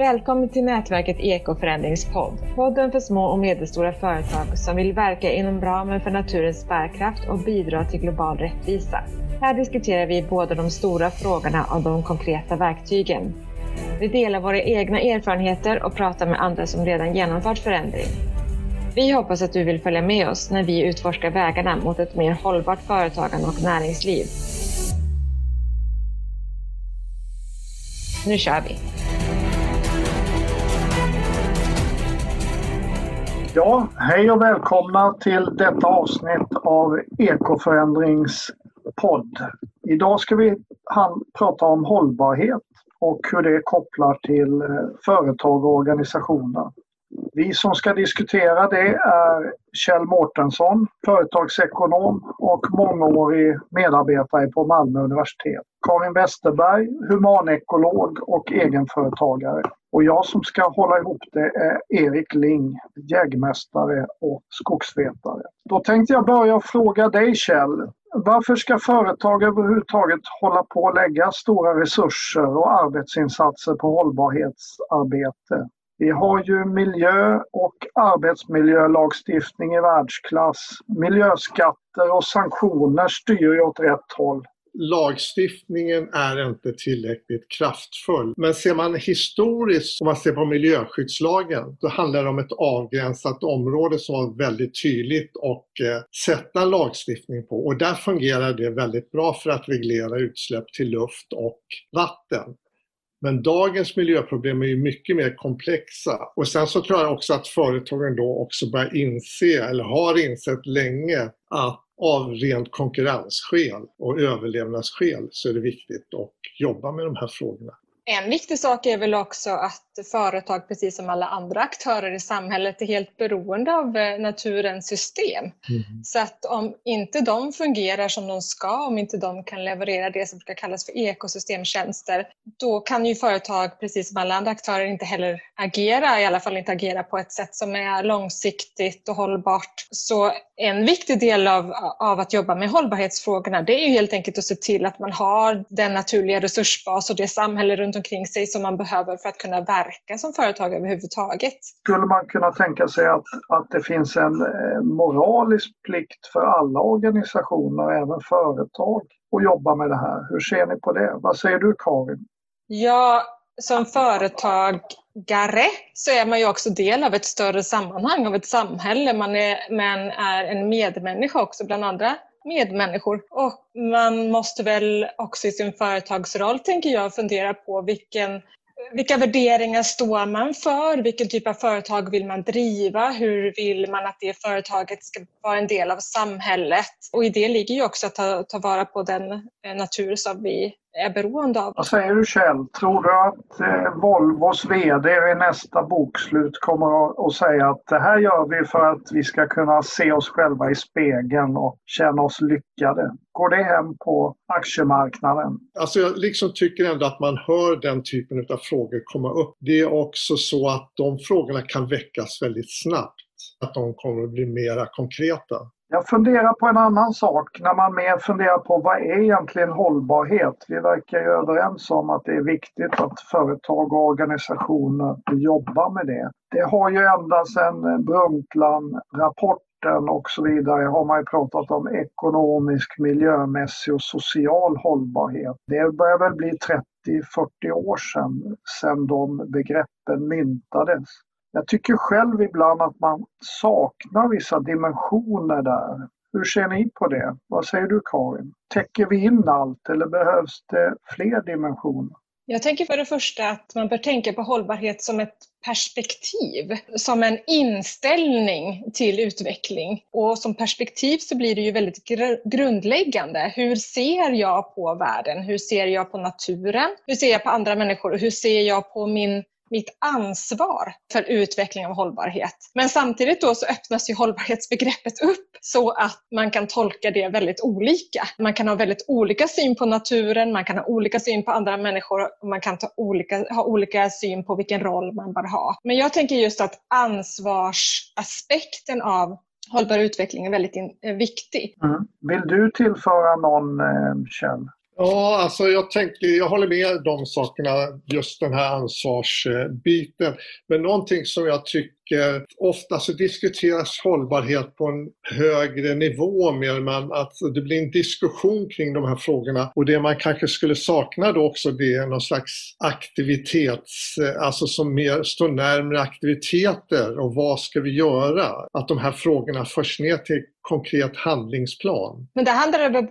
Välkommen till nätverket Ekoförändringspodd. Podden för små och medelstora företag som vill verka inom ramen för naturens bärkraft och bidra till global rättvisa. Här diskuterar vi både de stora frågorna och de konkreta verktygen. Vi delar våra egna erfarenheter och pratar med andra som redan genomfört förändring. Vi hoppas att du vill följa med oss när vi utforskar vägarna mot ett mer hållbart företagande och näringsliv. Nu kör vi! Ja, hej och välkomna till detta avsnitt av Ekoförändringspodd. Idag ska vi prata om hållbarhet och hur det kopplar till eh, företag och organisationer. Vi som ska diskutera det är Kjell Mårtensson, företagsekonom och mångårig medarbetare på Malmö universitet. Karin Westerberg, humanekolog och egenföretagare. Och jag som ska hålla ihop det är Erik Ling, jägmästare och skogsvetare. Då tänkte jag börja fråga dig Kjell. Varför ska företag överhuvudtaget hålla på att lägga stora resurser och arbetsinsatser på hållbarhetsarbete? Vi har ju miljö och arbetsmiljölagstiftning i världsklass. Miljöskatter och sanktioner styr ju åt rätt håll lagstiftningen är inte tillräckligt kraftfull. Men ser man historiskt, om man ser på miljöskyddslagen, då handlar det om ett avgränsat område som var väldigt tydligt och eh, sätta lagstiftning på. Och där fungerar det väldigt bra för att reglera utsläpp till luft och vatten. Men dagens miljöproblem är ju mycket mer komplexa. Och sen så tror jag också att företagen då också börjar inse, eller har insett länge, att av rent konkurrensskäl och överlevnadsskäl så är det viktigt att jobba med de här frågorna. En viktig sak är väl också att företag, precis som alla andra aktörer i samhället, är helt beroende av eh, naturens system. Mm. Så att om inte de fungerar som de ska, om inte de kan leverera det som brukar kallas för ekosystemtjänster, då kan ju företag, precis som alla andra aktörer, inte heller agera, i alla fall inte agera på ett sätt som är långsiktigt och hållbart. Så en viktig del av, av att jobba med hållbarhetsfrågorna, det är ju helt enkelt att se till att man har den naturliga resursbas och det samhälle runt omkring sig som man behöver för att kunna verka som företag överhuvudtaget. Skulle man kunna tänka sig att, att det finns en eh, moralisk plikt för alla organisationer, även företag, att jobba med det här? Hur ser ni på det? Vad säger du Karin? Ja, som företagare så är man ju också del av ett större sammanhang, av ett samhälle. Man är, man är en medmänniska också bland andra medmänniskor. Och man måste väl också i sin företagsroll, tänker jag, fundera på vilken vilka värderingar står man för? Vilken typ av företag vill man driva? Hur vill man att det företaget ska vara en del av samhället? Och i det ligger ju också att ta, ta vara på den eh, natur som vi är beroende av. Vad säger du Kjell? Tror du att eh, Volvos VD vid nästa bokslut kommer att säga att det här gör vi för att vi ska kunna se oss själva i spegeln och känna oss lyckade? Går det hem på aktiemarknaden? Alltså jag liksom tycker ändå att man hör den typen av frågor komma upp. Det är också så att de frågorna kan väckas väldigt snabbt. Att de kommer att bli mera konkreta. Jag funderar på en annan sak när man mer funderar på vad är egentligen hållbarhet? Vi verkar ju överens om att det är viktigt att företag och organisationer jobbar med det. Det har ju ända sedan Brundtland-rapporten och så vidare har man ju pratat om ekonomisk, miljömässig och social hållbarhet. Det börjar väl bli 30-40 år sedan, sedan de begreppen myntades. Jag tycker själv ibland att man saknar vissa dimensioner där. Hur ser ni på det? Vad säger du Karin? Täcker vi in allt eller behövs det fler dimensioner? Jag tänker för det första att man bör tänka på hållbarhet som ett perspektiv, som en inställning till utveckling. Och som perspektiv så blir det ju väldigt grundläggande. Hur ser jag på världen? Hur ser jag på naturen? Hur ser jag på andra människor? Och hur ser jag på min mitt ansvar för utveckling av hållbarhet. Men samtidigt då så öppnas ju hållbarhetsbegreppet upp så att man kan tolka det väldigt olika. Man kan ha väldigt olika syn på naturen, man kan ha olika syn på andra människor och man kan ta olika, ha olika syn på vilken roll man bör ha. Men jag tänker just att ansvarsaspekten av hållbar utveckling är väldigt in, eh, viktig. Mm. Vill du tillföra någon, eh, Kjell? Ja, alltså jag tänker, jag håller med de sakerna, just den här ansvarsbiten. Men någonting som jag tycker, ofta så diskuteras hållbarhet på en högre nivå mer, men att det blir en diskussion kring de här frågorna. Och det man kanske skulle sakna då också det är någon slags aktivitets, alltså som mer står närmare aktiviteter och vad ska vi göra? Att de här frågorna förs ner till konkret handlingsplan. Men det handlar väl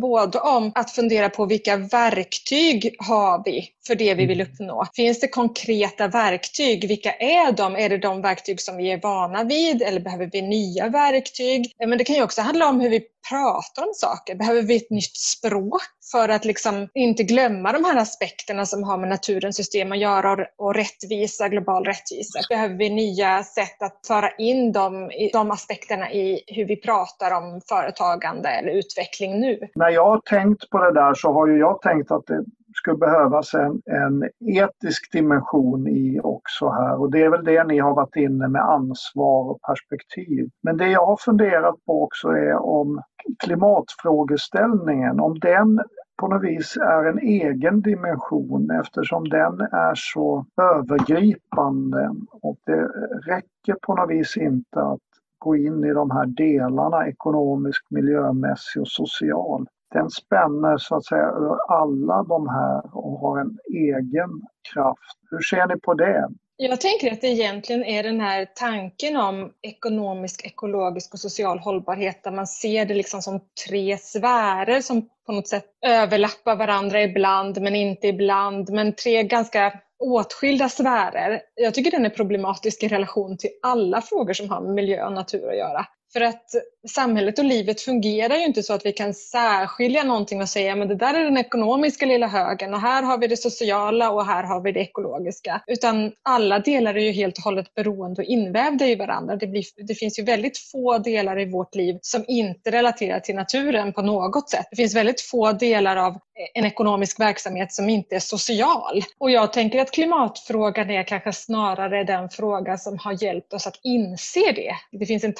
både om att fundera på vilka verktyg har vi för det vi vill mm. uppnå. Finns det konkreta verktyg? Vilka är de? Är det de verktyg som vi är vana vid eller behöver vi nya verktyg? Men det kan ju också handla om hur vi pratar om saker. Behöver vi ett nytt språk för att liksom inte glömma de här aspekterna som har med naturens system att göra och rättvisa, global rättvisa? Behöver vi nya sätt att föra in de, de aspekterna i hur vi pratar om företagande eller utveckling nu? När jag har tänkt på det där så har ju jag tänkt att det skulle behövas en, en etisk dimension i också här. Och det är väl det ni har varit inne med ansvar och perspektiv. Men det jag har funderat på också är om klimatfrågeställningen, om den på något vis är en egen dimension eftersom den är så övergripande. Och det räcker på något vis inte att gå in i de här delarna ekonomisk, miljömässig och social den spänner så att säga över alla de här och har en egen kraft. Hur ser ni på det? Jag tänker att det egentligen är den här tanken om ekonomisk, ekologisk och social hållbarhet där man ser det liksom som tre sfärer som på något sätt överlappar varandra ibland men inte ibland. Men tre ganska åtskilda sfärer. Jag tycker den är problematisk i relation till alla frågor som har med miljö och natur att göra. För att samhället och livet fungerar ju inte så att vi kan särskilja någonting och säga men det där är den ekonomiska lilla högen och här har vi det sociala och här har vi det ekologiska. Utan alla delar är ju helt och hållet beroende och invävda i varandra. Det, blir, det finns ju väldigt få delar i vårt liv som inte relaterar till naturen på något sätt. Det finns väldigt få delar av en ekonomisk verksamhet som inte är social. Och jag tänker att klimatfrågan är kanske snarare den fråga som har hjälpt oss att inse det. Det finns en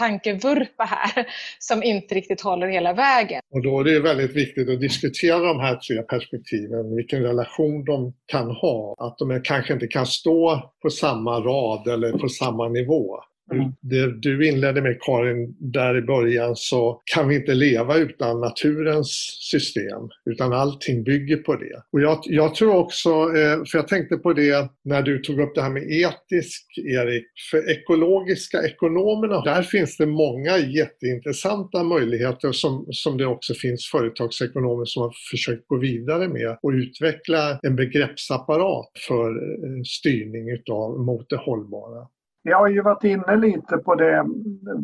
tankevurpa här som inte riktigt håller hela vägen. Och då är det väldigt viktigt att diskutera de här tre perspektiven, vilken relation de kan ha. Att de kanske inte kan stå på samma rad eller på samma nivå. Mm. mm. Det du inledde med Karin, där i början så kan vi inte leva utan naturens system, utan allting bygger på det. Och jag, jag tror också, eh, för jag tänkte på det när du tog upp det här med etisk, Erik, för ekologiska ekonomerna, där finns det många jätteintressanta möjligheter som, som det också finns företagsekonomer som har försökt gå vidare med och utveckla en begreppsapparat för eh, styrning utav, mot det hållbara. Vi har ju varit inne lite på det,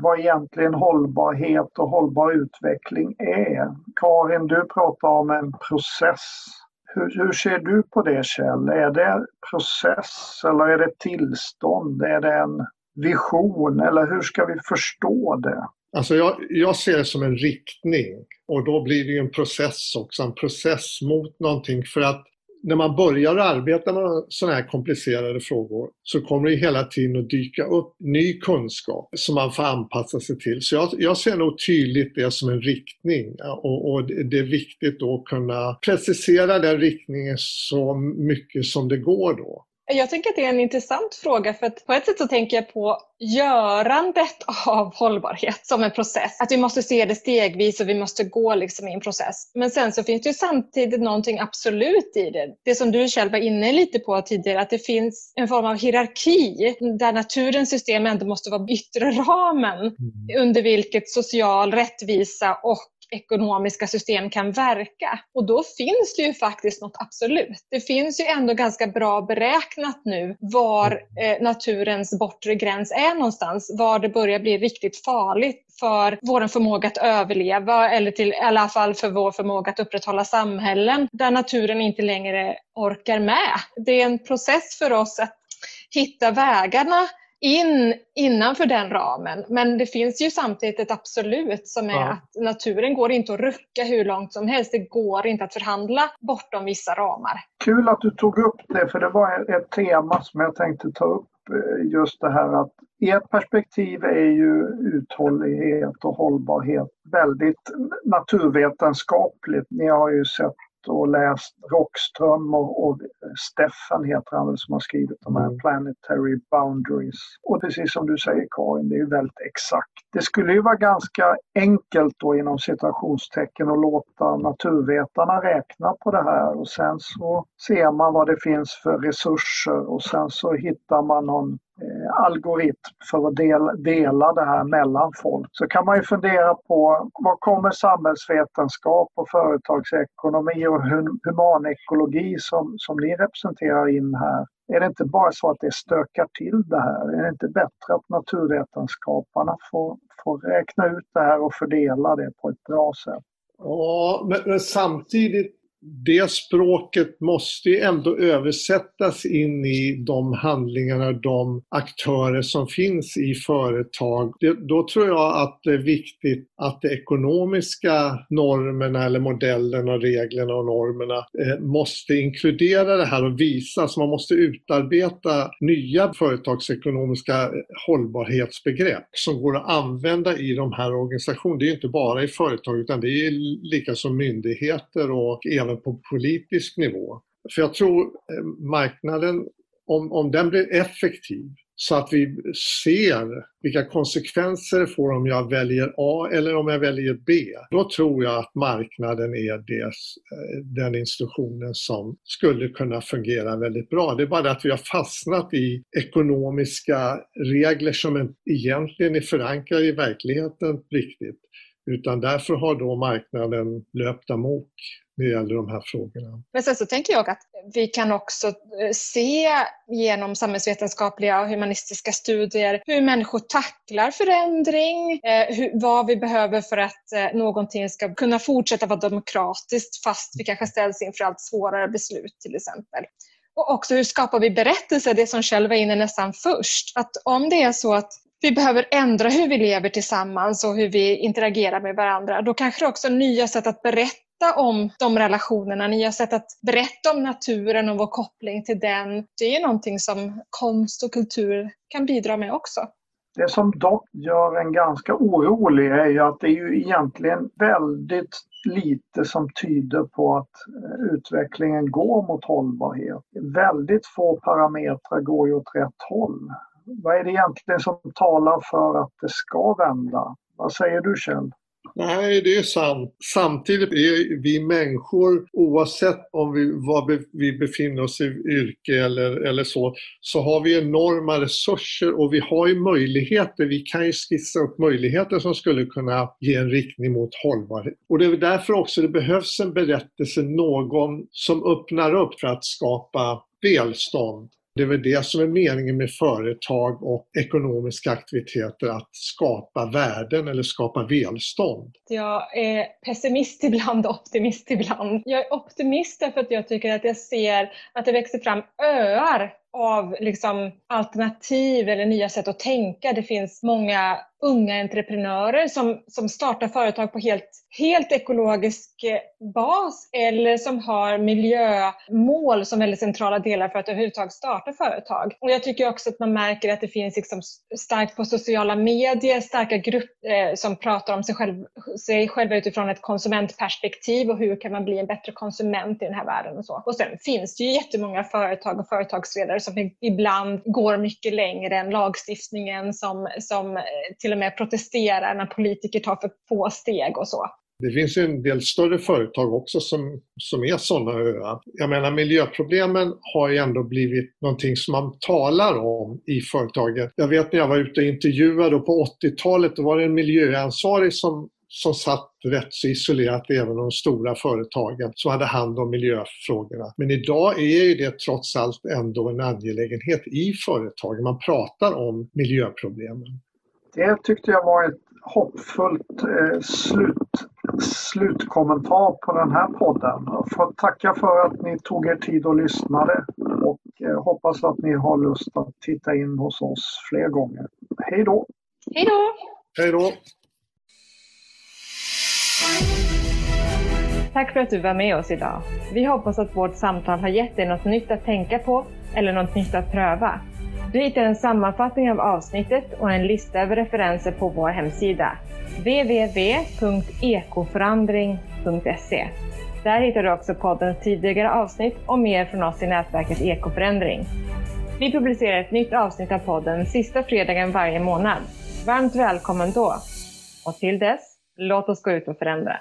vad egentligen hållbarhet och hållbar utveckling är. Karin, du pratar om en process. Hur, hur ser du på det Kjell? Är det process eller är det tillstånd? Är det en vision eller hur ska vi förstå det? Alltså jag, jag, ser det som en riktning och då blir det en process också, en process mot någonting för att när man börjar arbeta med sådana här komplicerade frågor så kommer det hela tiden att dyka upp ny kunskap som man får anpassa sig till. Så jag, jag ser nog tydligt det som en riktning och, och, det är viktigt då att kunna precisera den riktningen så mycket som det går då. Jag tänker att det är en intressant fråga för att på ett sätt så tänker jag på görandet av hållbarhet som en process. Att vi måste se det stegvis och vi måste gå liksom i en process. Men sen så finns det ju samtidigt någonting absolut i det. Det som du själv var inne lite på tidigare, att det finns en form av hierarki där naturens system ändå måste vara yttre ramen mm. under vilket social rättvisa och ekonomiska system kan verka. Och då finns det ju faktiskt något absolut. Det finns ju ändå ganska bra beräknat nu var eh, naturens bortre gräns är någonstans. Var det börjar bli riktigt farligt för vår förmåga att överleva eller till, i alla fall för vår förmåga att upprätthålla samhällen där naturen inte längre orkar med. Det är en process för oss att hitta vägarna in innanför den ramen. Men det finns ju samtidigt ett absolut som är ja. att naturen går inte att rucka hur långt som helst. Det går inte att förhandla bortom vissa ramar. Kul att du tog upp det för det var ett tema som jag tänkte ta upp. Eh, just det här att ert perspektiv är ju uthållighet och hållbarhet väldigt naturvetenskapligt. Ni har ju sett och läst Rockström och, och Stefan heter han väl som har skrivit de här mm. Planetary Boundaries. Och precis som du säger Karin, det är ju väldigt exakt. Det skulle ju vara ganska enkelt då inom citationstecken att låta naturvetarna räkna på det här och sen så ser man vad det finns för resurser och sen så hittar man någon Eh, algoritm för att dela, dela det här mellan folk. Så kan man ju fundera på vad kommer samhällsvetenskap och företagsekonomi och humanekologi som, som ni representerar in här? Är det inte bara så att det stökar till det här? Är det inte bättre att naturvetenskaparna får, får räkna ut det här och fördela det på ett bra sätt? Ja, men, men samtidigt det språket måste ju ändå översättas in i de handlingarna, de aktörer som finns i företag. Det, då tror jag att det är viktigt att de ekonomiska normerna eller modellerna, reglerna och normerna eh, måste inkludera det här och visa. Så man måste utarbeta nya företagsekonomiska eh, hållbarhetsbegrepp som går att använda i de här organisationerna. Det är inte bara i företag utan det är lika som myndigheter och även även på politisk nivå. För jag tror eh, marknaden, om, om den blir effektiv så att vi ser vilka konsekvenser det får om jag väljer A eller om jag väljer B. Då tror jag att marknaden är des, eh, den institutionen som skulle kunna fungera väldigt bra. Det är bara det att vi har fastnat i ekonomiska regler som egentligen är förankrade i verkligheten riktigt. Utan därför har då marknaden löpt amok när det gäller de här frågorna. Men sen så tänker jag att vi kan också eh, se genom samhällsvetenskapliga och humanistiska studier hur människor tacklar förändring, eh, hur, vad vi behöver för att eh, någonting ska kunna fortsätta vara demokratiskt fast vi kanske ställs inför allt svårare beslut till exempel. Och också hur skapar vi berättelser, det som Kjell var inne nästan först. Att om det är så att vi behöver ändra hur vi lever tillsammans och hur vi interagerar med varandra, då kanske det också är nya sätt att berätta om de relationerna, nya sätt att berätta om naturen och vår koppling till den. Det är någonting som konst och kultur kan bidra med också. Det som dock gör en ganska orolig är ju att det är ju egentligen väldigt lite som tyder på att eh, utvecklingen går mot hållbarhet. Väldigt få parametrar går ju åt rätt håll. Vad är det egentligen som talar för att det ska vända? Vad säger du Kjell? Nej, det är sant. Samtidigt är vi människor, oavsett om vi, var vi befinner oss i yrke eller, eller så, så har vi enorma resurser och vi har ju möjligheter. Vi kan ju skissa upp möjligheter som skulle kunna ge en riktning mot hållbarhet. Och det är därför också det behövs en berättelse, någon som öppnar upp för att skapa välstånd det är väl det som är meningen med företag och ekonomiska aktiviteter, att skapa värden eller skapa välstånd. Jag är pessimist ibland och optimist ibland. Jag är optimist därför att jag tycker att jag ser att det växer fram öar av liksom alternativ eller nya sätt att tänka. Det finns många unga entreprenörer som, som startar företag på helt, helt ekologisk eh, bas eller som har miljömål som väldigt centrala delar för att överhuvudtaget starta företag. Och jag tycker också att man märker att det finns liksom starkt på sociala medier, starka grupper eh, som pratar om sig, själv, sig själva utifrån ett konsumentperspektiv och hur kan man bli en bättre konsument i den här världen och så. Och sen finns det ju jättemånga företag och företagsledare som ibland går mycket längre än lagstiftningen som, som eh, till och med protesterar när politiker tar för få steg och så. Det finns ju en del större företag också som, som är sådana öar. Jag menar miljöproblemen har ju ändå blivit någonting som man talar om i företaget. Jag vet när jag var ute och intervjuade på 80-talet, då var det en miljöansvarig som som satt rätt så isolerat även de stora företagen som hade hand om miljöfrågorna. Men idag är ju det trots allt ändå en angelägenhet i företagen. Man pratar om miljöproblemen. Det tyckte jag var ett hoppfullt eh, slut, slutkommentar på den här podden. Jag får tacka för att ni tog er tid och lyssnade och eh, hoppas att ni har lust att titta in hos oss fler gånger. Hej då! Hej då! Hej då! Tack för att du var med oss idag. Vi hoppas att vårt samtal har gett dig något nytt att tänka på eller något nytt att pröva. Du hittar en sammanfattning av avsnittet och en lista över referenser på vår hemsida www.ekoförandring.se Där hittar du också poddens tidigare avsnitt och mer från oss i nätverket Ekoförändring. Vi publicerar ett nytt avsnitt av podden sista fredagen varje månad. Varmt välkommen då! Och till dess, låt oss gå ut och förändra.